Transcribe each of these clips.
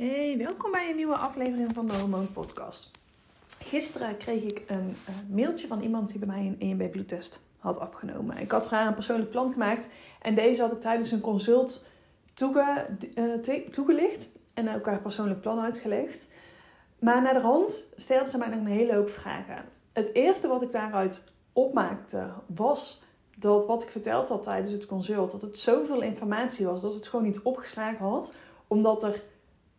Hey, welkom bij een nieuwe aflevering van de Hormoon Podcast. Gisteren kreeg ik een uh, mailtje van iemand die bij mij een EMB bloedtest had afgenomen. Ik had voor haar een persoonlijk plan gemaakt en deze had ik tijdens een consult uh, toegelicht en ook haar persoonlijk plan uitgelegd. Maar naar de hand stelde ze mij nog een hele hoop vragen. Het eerste wat ik daaruit opmaakte was dat wat ik verteld had tijdens het consult, dat het zoveel informatie was dat het gewoon niet opgeslagen had, omdat er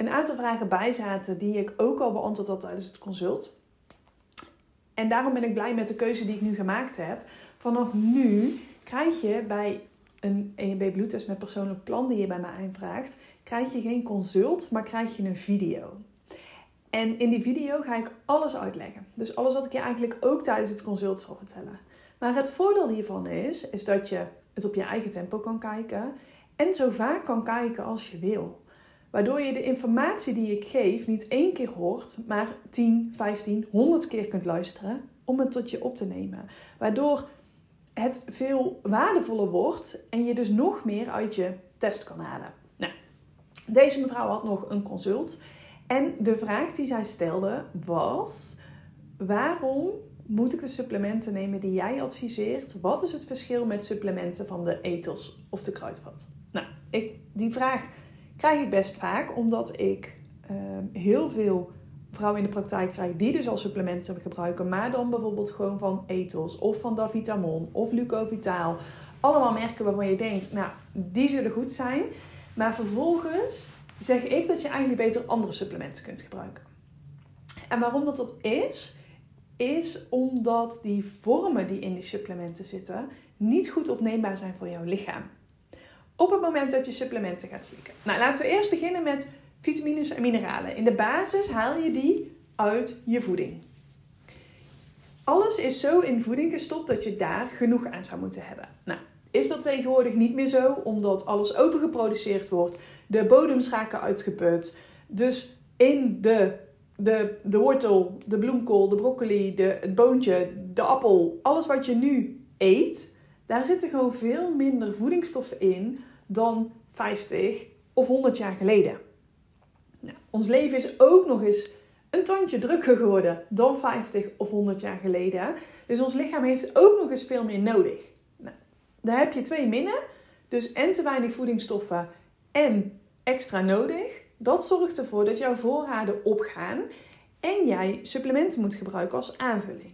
een aantal vragen bij zaten die ik ook al beantwoord had tijdens het consult. En daarom ben ik blij met de keuze die ik nu gemaakt heb. Vanaf nu krijg je bij een EMB bloedtest met persoonlijk plan die je bij mij aanvraagt, krijg je geen consult, maar krijg je een video. En in die video ga ik alles uitleggen. Dus alles wat ik je eigenlijk ook tijdens het consult zal vertellen. Maar het voordeel hiervan is, is dat je het op je eigen tempo kan kijken en zo vaak kan kijken als je wil. Waardoor je de informatie die ik geef niet één keer hoort, maar 10, 15, 100 keer kunt luisteren om het tot je op te nemen. Waardoor het veel waardevoller wordt en je dus nog meer uit je test kan halen. Nou, deze mevrouw had nog een consult en de vraag die zij stelde was: waarom moet ik de supplementen nemen die jij adviseert? Wat is het verschil met supplementen van de ethos of de kruidvat? Nou, ik, die vraag krijg ik best vaak, omdat ik ehm, heel veel vrouwen in de praktijk krijg die dus al supplementen gebruiken, maar dan bijvoorbeeld gewoon van Ethos of van Davitamon of Lucovitaal. Allemaal merken waarvan je denkt, nou, die zullen goed zijn. Maar vervolgens zeg ik dat je eigenlijk beter andere supplementen kunt gebruiken. En waarom dat dat is, is omdat die vormen die in die supplementen zitten niet goed opneembaar zijn voor jouw lichaam op het moment dat je supplementen gaat slikken. Nou, laten we eerst beginnen met vitamines en mineralen. In de basis haal je die uit je voeding. Alles is zo in voeding gestopt dat je daar genoeg aan zou moeten hebben. Nou, is dat tegenwoordig niet meer zo, omdat alles overgeproduceerd wordt, de bodems raken uitgeput. Dus in de, de, de wortel, de bloemkool, de broccoli, de, het boontje, de appel, alles wat je nu eet, daar zitten gewoon veel minder voedingsstoffen in dan 50 of 100 jaar geleden. Nou, ons leven is ook nog eens een tandje drukker geworden dan 50 of 100 jaar geleden. Dus ons lichaam heeft ook nog eens veel meer nodig. Nou, daar heb je twee minnen. Dus en te weinig voedingsstoffen en extra nodig. Dat zorgt ervoor dat jouw voorraden opgaan en jij supplementen moet gebruiken als aanvulling.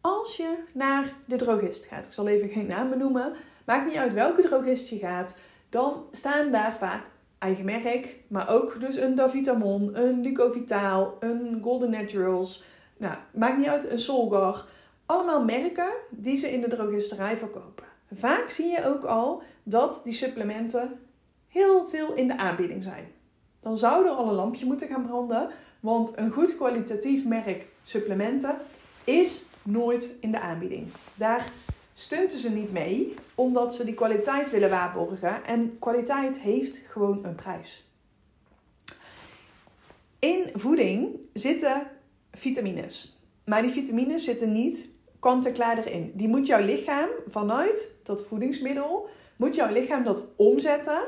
Als je naar de drogist gaat, ik zal even geen naam benoemen, Maakt niet uit welke drogist je gaat, dan staan daar vaak eigen merk, maar ook dus een Davitamon, een Lucovitaal, een Golden Naturals. Nou, maakt niet uit, een Solgar. Allemaal merken die ze in de drogisterij verkopen. Vaak zie je ook al dat die supplementen heel veel in de aanbieding zijn. Dan zou er al een lampje moeten gaan branden, want een goed kwalitatief merk supplementen is nooit in de aanbieding. Daar stunten ze niet mee, omdat ze die kwaliteit willen waarborgen. En kwaliteit heeft gewoon een prijs. In voeding zitten vitamines. Maar die vitamines zitten niet kant-en-klaar erin. Die moet jouw lichaam vanuit dat voedingsmiddel, moet jouw lichaam dat omzetten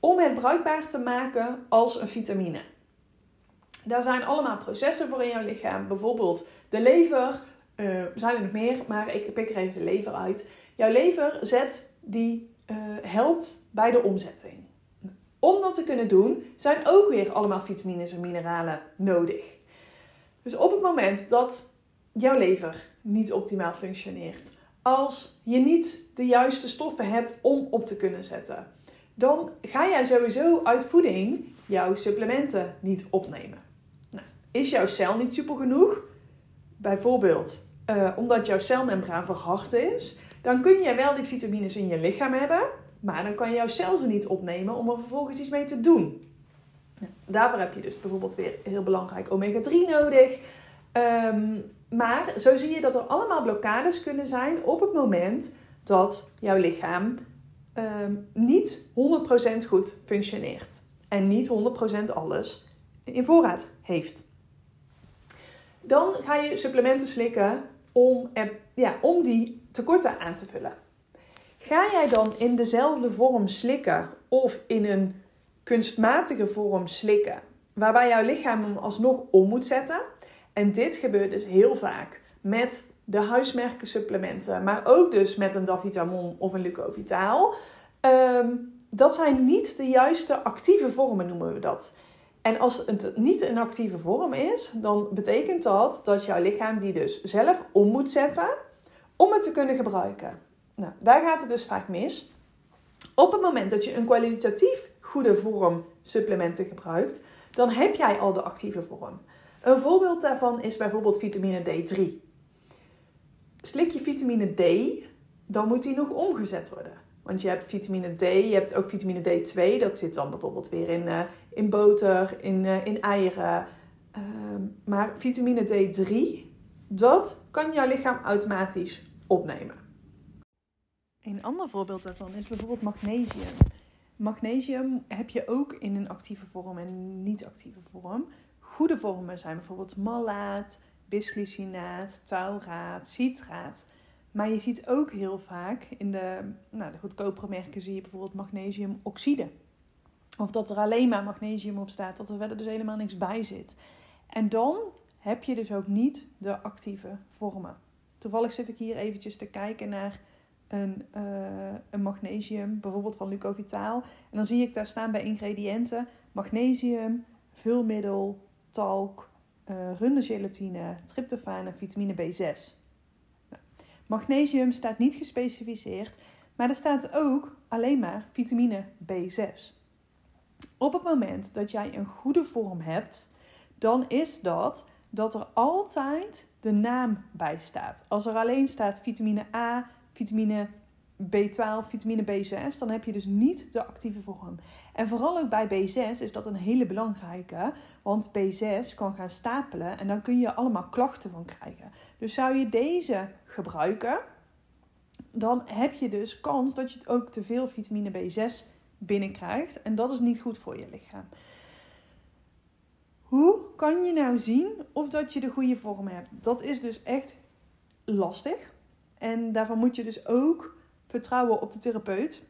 om het bruikbaar te maken als een vitamine. Daar zijn allemaal processen voor in jouw lichaam. Bijvoorbeeld de lever, uh, zijn er nog meer, maar ik pik er even de lever uit. Jouw lever zet die uh, helpt bij de omzetting. Om dat te kunnen doen, zijn ook weer allemaal vitamines en mineralen nodig. Dus op het moment dat jouw lever niet optimaal functioneert, als je niet de juiste stoffen hebt om op te kunnen zetten, dan ga jij sowieso uit voeding jouw supplementen niet opnemen. Nou, is jouw cel niet super genoeg? Bijvoorbeeld uh, omdat jouw celmembraan verhard is, dan kun je wel die vitamines in je lichaam hebben, maar dan kan jouw cel ze niet opnemen om er vervolgens iets mee te doen. Daarvoor heb je dus bijvoorbeeld weer heel belangrijk omega-3 nodig. Um, maar zo zie je dat er allemaal blokkades kunnen zijn op het moment dat jouw lichaam um, niet 100% goed functioneert. En niet 100% alles in voorraad heeft. Dan ga je supplementen slikken om, ja, om die tekorten aan te vullen. Ga jij dan in dezelfde vorm slikken of in een kunstmatige vorm slikken, waarbij jouw lichaam hem alsnog om moet zetten. En dit gebeurt dus heel vaak met de huismerken supplementen, maar ook dus met een Davitamon of een Lucovitaal. Um, dat zijn niet de juiste actieve vormen, noemen we dat. En als het niet een actieve vorm is, dan betekent dat dat jouw lichaam die dus zelf om moet zetten om het te kunnen gebruiken. Nou, daar gaat het dus vaak mis. Op het moment dat je een kwalitatief goede vorm supplementen gebruikt, dan heb jij al de actieve vorm. Een voorbeeld daarvan is bijvoorbeeld vitamine D3. Slik je vitamine D, dan moet die nog omgezet worden. Want je hebt vitamine D, je hebt ook vitamine D2. Dat zit dan bijvoorbeeld weer in, uh, in boter, in, uh, in eieren. Uh, maar vitamine D3, dat kan jouw lichaam automatisch opnemen. Een ander voorbeeld daarvan is bijvoorbeeld magnesium. Magnesium heb je ook in een actieve vorm en niet-actieve vorm. Goede vormen zijn bijvoorbeeld malaat, bisglycinaat, tauraat, citraat. Maar je ziet ook heel vaak in de, nou, de goedkopere merken zie je bijvoorbeeld magnesiumoxide. Of dat er alleen maar magnesium op staat, dat er verder dus helemaal niks bij zit. En dan heb je dus ook niet de actieve vormen. Toevallig zit ik hier eventjes te kijken naar een, uh, een magnesium, bijvoorbeeld van Lucovitaal. En dan zie ik daar staan bij ingrediënten magnesium, vulmiddel, talk, uh, rundergelatine, tryptofaan en vitamine B6. Magnesium staat niet gespecificeerd, maar er staat ook alleen maar vitamine B6. Op het moment dat jij een goede vorm hebt, dan is dat dat er altijd de naam bij staat. Als er alleen staat vitamine A, vitamine B12, vitamine B6, dan heb je dus niet de actieve vorm. En vooral ook bij B6 is dat een hele belangrijke, want B6 kan gaan stapelen en dan kun je allemaal klachten van krijgen. Dus zou je deze gebruiken, dan heb je dus kans dat je ook te veel vitamine B6 binnenkrijgt en dat is niet goed voor je lichaam. Hoe kan je nou zien of dat je de goede vorm hebt? Dat is dus echt lastig. En daarvan moet je dus ook vertrouwen op de therapeut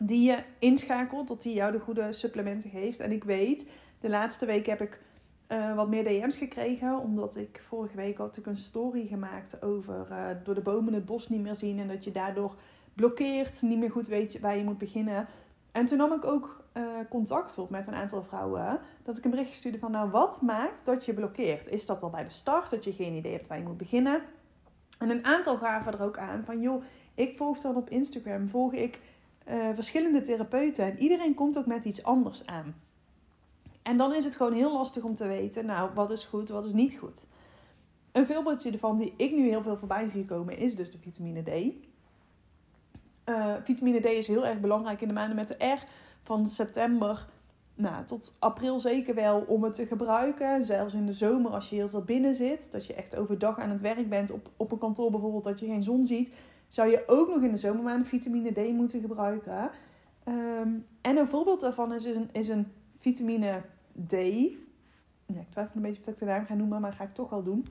die je inschakelt, dat die jou de goede supplementen geeft. En ik weet, de laatste week heb ik uh, wat meer DM's gekregen, omdat ik vorige week had een story gemaakt over uh, door de bomen het bos niet meer zien en dat je daardoor blokkeert, niet meer goed weet waar je moet beginnen. En toen nam ik ook uh, contact op met een aantal vrouwen, dat ik een berichtje stuurde van nou wat maakt dat je blokkeert? Is dat al bij de start, dat je geen idee hebt waar je moet beginnen? En een aantal gaven er ook aan van joh, ik volg dan op Instagram, volg ik verschillende therapeuten en iedereen komt ook met iets anders aan. En dan is het gewoon heel lastig om te weten, nou, wat is goed, wat is niet goed. Een voorbeeldje ervan die ik nu heel veel voorbij zie komen is dus de vitamine D. Uh, vitamine D is heel erg belangrijk in de maanden met de R. Van september nou, tot april zeker wel om het te gebruiken. Zelfs in de zomer als je heel veel binnen zit. Dat je echt overdag aan het werk bent op, op een kantoor bijvoorbeeld dat je geen zon ziet. Zou je ook nog in de zomermaanden vitamine D moeten gebruiken. Um, en een voorbeeld daarvan is een, is een vitamine D. Ja, ik twijfel een beetje of ik de naam ga noemen, maar ga ik toch wel doen.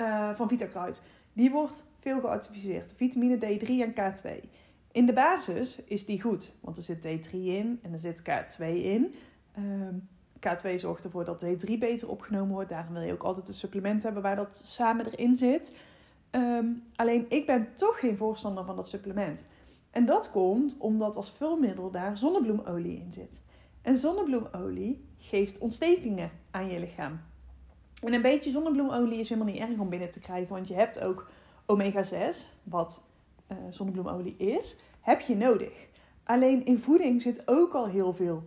Uh, van Vitakruid. Die wordt veel geadviseerd. Vitamine D3 en K2. In de basis is die goed, want er zit D3 in en er zit K2 in. Um, K2 zorgt ervoor dat D3 beter opgenomen wordt. Daarom wil je ook altijd een supplement hebben waar dat samen erin zit. Um, alleen ik ben toch geen voorstander van dat supplement. En dat komt omdat als vulmiddel daar zonnebloemolie in zit. En zonnebloemolie geeft ontstekingen aan je lichaam. En een beetje zonnebloemolie is helemaal niet erg om binnen te krijgen, want je hebt ook omega-6, wat uh, zonnebloemolie is, heb je nodig. Alleen in voeding zit ook al heel veel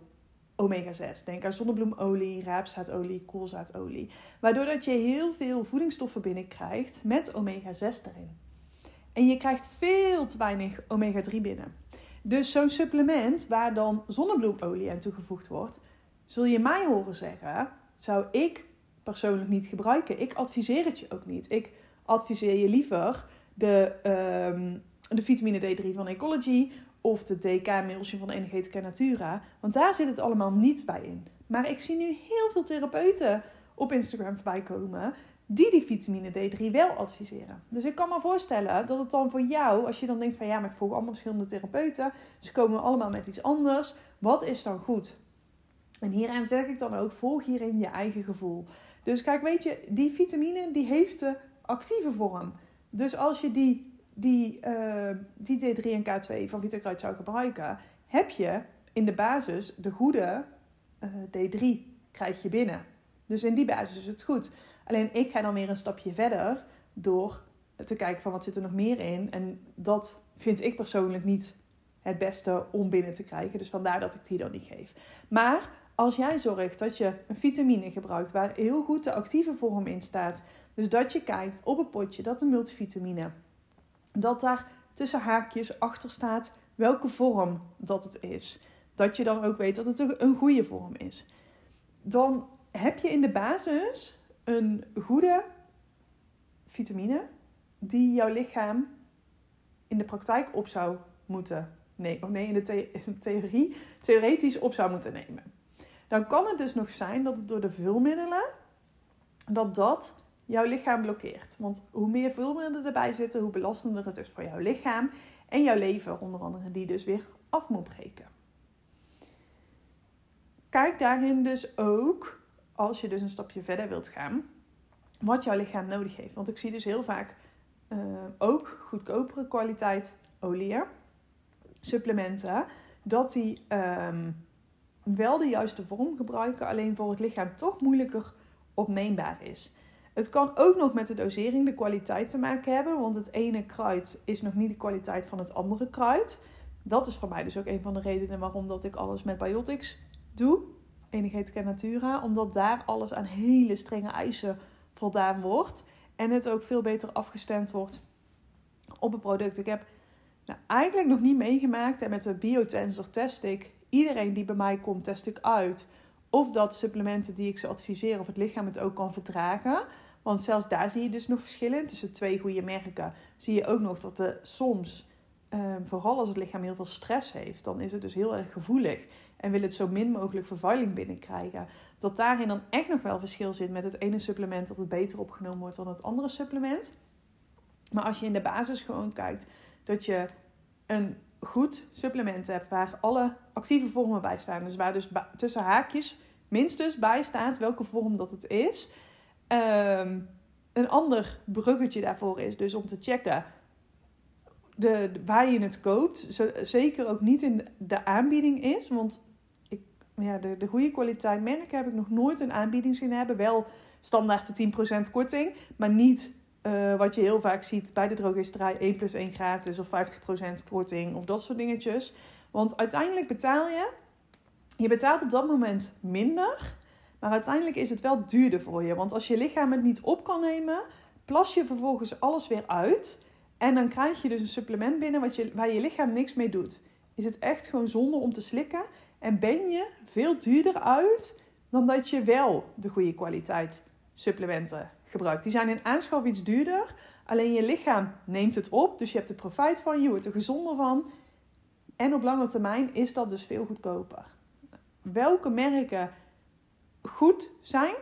omega-6. Denk aan zonnebloemolie, raapzaadolie, koolzaadolie. Waardoor dat je heel veel voedingsstoffen binnenkrijgt met omega-6 erin. En je krijgt veel te weinig omega-3 binnen. Dus zo'n supplement waar dan zonnebloemolie aan toegevoegd wordt, zul je mij horen zeggen, zou ik persoonlijk niet gebruiken. Ik adviseer het je ook niet. Ik adviseer je liever de, um, de vitamine D3 van Ecology of de DK-mailtje van Energetica Natura. Want daar zit het allemaal niet bij in. Maar ik zie nu heel veel therapeuten op Instagram voorbij komen die die vitamine D3 wel adviseren. Dus ik kan me voorstellen dat het dan voor jou, als je dan denkt van ja, maar ik volg allemaal verschillende therapeuten, ze komen allemaal met iets anders. Wat is dan goed En hierin zeg ik dan ook, volg hierin je eigen gevoel. Dus kijk, weet je, die vitamine die heeft de actieve vorm. Dus als je die, die, uh, die D3 en K2 van Vitakruid zou gebruiken, heb je in de basis de goede uh, D3 krijg je binnen. Dus in die basis is het goed. Alleen ik ga dan weer een stapje verder door te kijken van wat zit er nog meer in. En dat vind ik persoonlijk niet het beste om binnen te krijgen. Dus vandaar dat ik die dan niet geef. Maar als jij zorgt dat je een vitamine gebruikt waar heel goed de actieve vorm in staat. Dus dat je kijkt op een potje dat een multivitamine. Dat daar tussen haakjes achter staat welke vorm dat het is. Dat je dan ook weet dat het een goede vorm is. Dan heb je in de basis een goede vitamine die jouw lichaam in de praktijk op zou moeten nemen. Of nee, in de theorie, theoretisch op zou moeten nemen. Dan kan het dus nog zijn dat het door de vulmiddelen, dat dat jouw lichaam blokkeert. Want hoe meer vulmiddelen erbij zitten, hoe belastender het is voor jouw lichaam en jouw lever, onder andere, die dus weer af moet breken. Kijk daarin dus ook, als je dus een stapje verder wilt gaan, wat jouw lichaam nodig heeft. Want ik zie dus heel vaak uh, ook goedkopere kwaliteit olie, supplementen, dat die um, wel de juiste vorm gebruiken, alleen voor het lichaam toch moeilijker opneembaar is. Het kan ook nog met de dosering, de kwaliteit te maken hebben, want het ene kruid is nog niet de kwaliteit van het andere kruid. Dat is voor mij dus ook een van de redenen waarom dat ik alles met biotics doe, Energetica Natura, omdat daar alles aan hele strenge eisen voldaan wordt en het ook veel beter afgestemd wordt op het product. Ik heb nou, eigenlijk nog niet meegemaakt en met de biotensor test ik iedereen die bij mij komt, test ik uit of dat supplementen die ik ze adviseer of het lichaam het ook kan verdragen. Want zelfs daar zie je dus nog verschillen tussen twee goede merken. Zie je ook nog dat er soms, ehm, vooral als het lichaam heel veel stress heeft, dan is het dus heel erg gevoelig en wil het zo min mogelijk vervuiling binnenkrijgen. Dat daarin dan echt nog wel verschil zit met het ene supplement dat het beter opgenomen wordt dan het andere supplement. Maar als je in de basis gewoon kijkt dat je een goed supplement hebt waar alle actieve vormen bij staan. Dus waar dus tussen haakjes minstens bij staat welke vorm dat het is. Um, een ander bruggetje daarvoor is dus om te checken de, waar je het koopt. zeker ook niet in de aanbieding is. Want ik, ja, de, de goede kwaliteit merken heb ik nog nooit een aanbieding zien hebben. Wel standaard de 10% korting, maar niet uh, wat je heel vaak ziet bij de drogisterij 1 plus 1 gratis of 50% korting of dat soort dingetjes. Want uiteindelijk betaal je, je betaalt op dat moment minder, maar uiteindelijk is het wel duurder voor je. Want als je lichaam het niet op kan nemen, plas je vervolgens alles weer uit. En dan krijg je dus een supplement binnen wat je, waar je lichaam niks mee doet. Is het echt gewoon zonde om te slikken en ben je veel duurder uit dan dat je wel de goede kwaliteit supplementen gebruikt. Die zijn in aanschaf iets duurder. Alleen je lichaam neemt het op. Dus je hebt er profijt van. Je wordt er gezonder van. En op lange termijn is dat dus veel goedkoper. Welke merken goed zijn,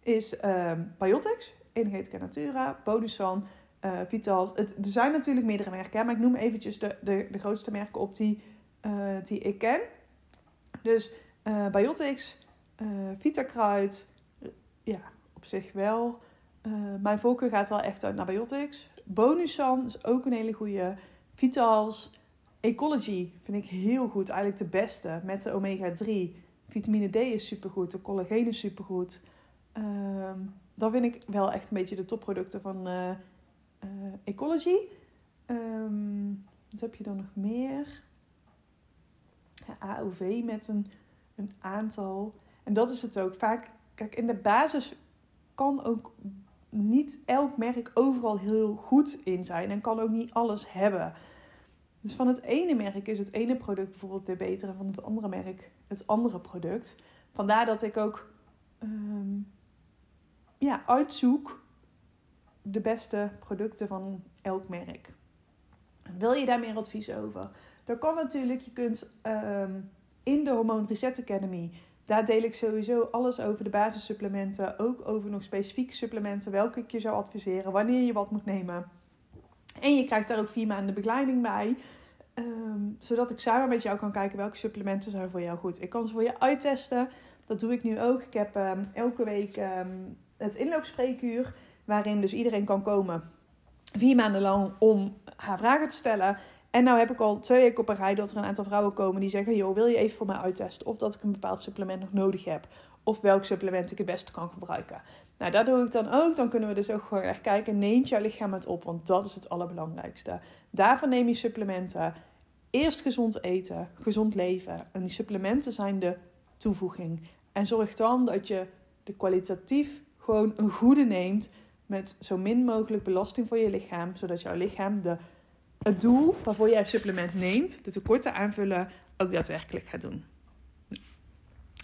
is uh, Biotics, Energetica Natura, Bonusan, uh, Vitals. Er zijn natuurlijk meerdere merken, maar ik noem eventjes de, de, de grootste merken op die, uh, die ik ken. Dus uh, Biotics, Vitakruid, ja, op zich wel. Mijn voorkeur gaat wel echt uit naar biotics. Bonusan is ook een hele goede. Vitals. Ecology vind ik heel goed. Eigenlijk de beste. Met de omega 3. Vitamine D is supergoed. De collageen is supergoed. Um, dat vind ik wel echt een beetje de topproducten van uh, uh, Ecology. Um, wat heb je dan nog meer? AOV met een, een aantal. En dat is het ook. Vaak, kijk, in de basis kan ook niet elk merk overal heel goed in zijn en kan ook niet alles hebben. Dus van het ene merk is het ene product bijvoorbeeld weer beter en van het andere merk het andere product. Vandaar dat ik ook um, ja, uitzoek de beste producten van elk merk. Wil je daar meer advies over? Dan kan natuurlijk, je kunt um, in de Hormone Reset Academy daar deel ik sowieso alles over de basissupplementen. Ook over nog specifieke supplementen. Welke ik je zou adviseren. Wanneer je wat moet nemen. En je krijgt daar ook vier maanden begeleiding bij. Um, zodat ik samen met jou kan kijken welke supplementen zijn voor jou goed. Ik kan ze voor je uittesten. Dat doe ik nu ook. Ik heb ehm, elke week ehm, het inloopspreekuur, waarin dus iedereen kan komen vier maanden lang om haar vragen te stellen. En nou heb ik al twee weken op een rij dat er een aantal vrouwen komen die zeggen: joh, wil je even voor mij uittesten of dat ik een bepaald supplement nog nodig heb? Of welk supplement ik het beste kan gebruiken. Nou, dat doe ik dan ook. Dan kunnen we dus ook gewoon echt kijken: neemt jouw lichaam het op? Want dat is het allerbelangrijkste. Daarvoor neem je supplementen. Eerst gezond eten, gezond leven. En die supplementen zijn de toevoeging. En zorg dan dat je de kwalitatief gewoon een goede neemt. Met zo min mogelijk belasting voor je lichaam. Zodat jouw lichaam de, het doel waarvoor jij het supplement neemt, de tekorten aanvullen, ook daadwerkelijk gaat doen.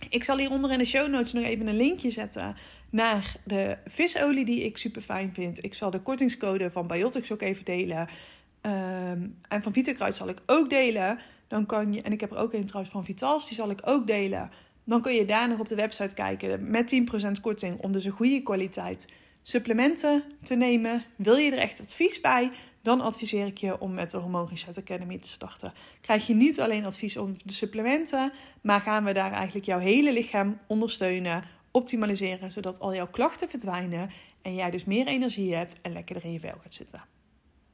Ik zal hieronder in de show notes nog even een linkje zetten naar de visolie die ik super fijn vind. Ik zal de kortingscode van Biotics ook even delen. Ehm, en van Vitakruid zal ik ook delen. Dan kan je, en ik heb er ook een trouwens van Vitals, die zal ik ook delen. Dan kun je daar nog op de website kijken met 10% korting om dus een goede kwaliteit supplementen te nemen. Wil je er echt advies bij? Dan adviseer ik je om met de Hormone Reset Academy te starten. Krijg je niet alleen advies over de supplementen, maar gaan we daar eigenlijk jouw hele lichaam ondersteunen, optimaliseren, zodat al jouw klachten verdwijnen en jij dus meer energie hebt en lekkerder in je vel gaat zitten.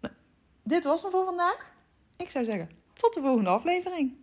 Nou, dit was het voor vandaag. Ik zou zeggen, tot de volgende aflevering.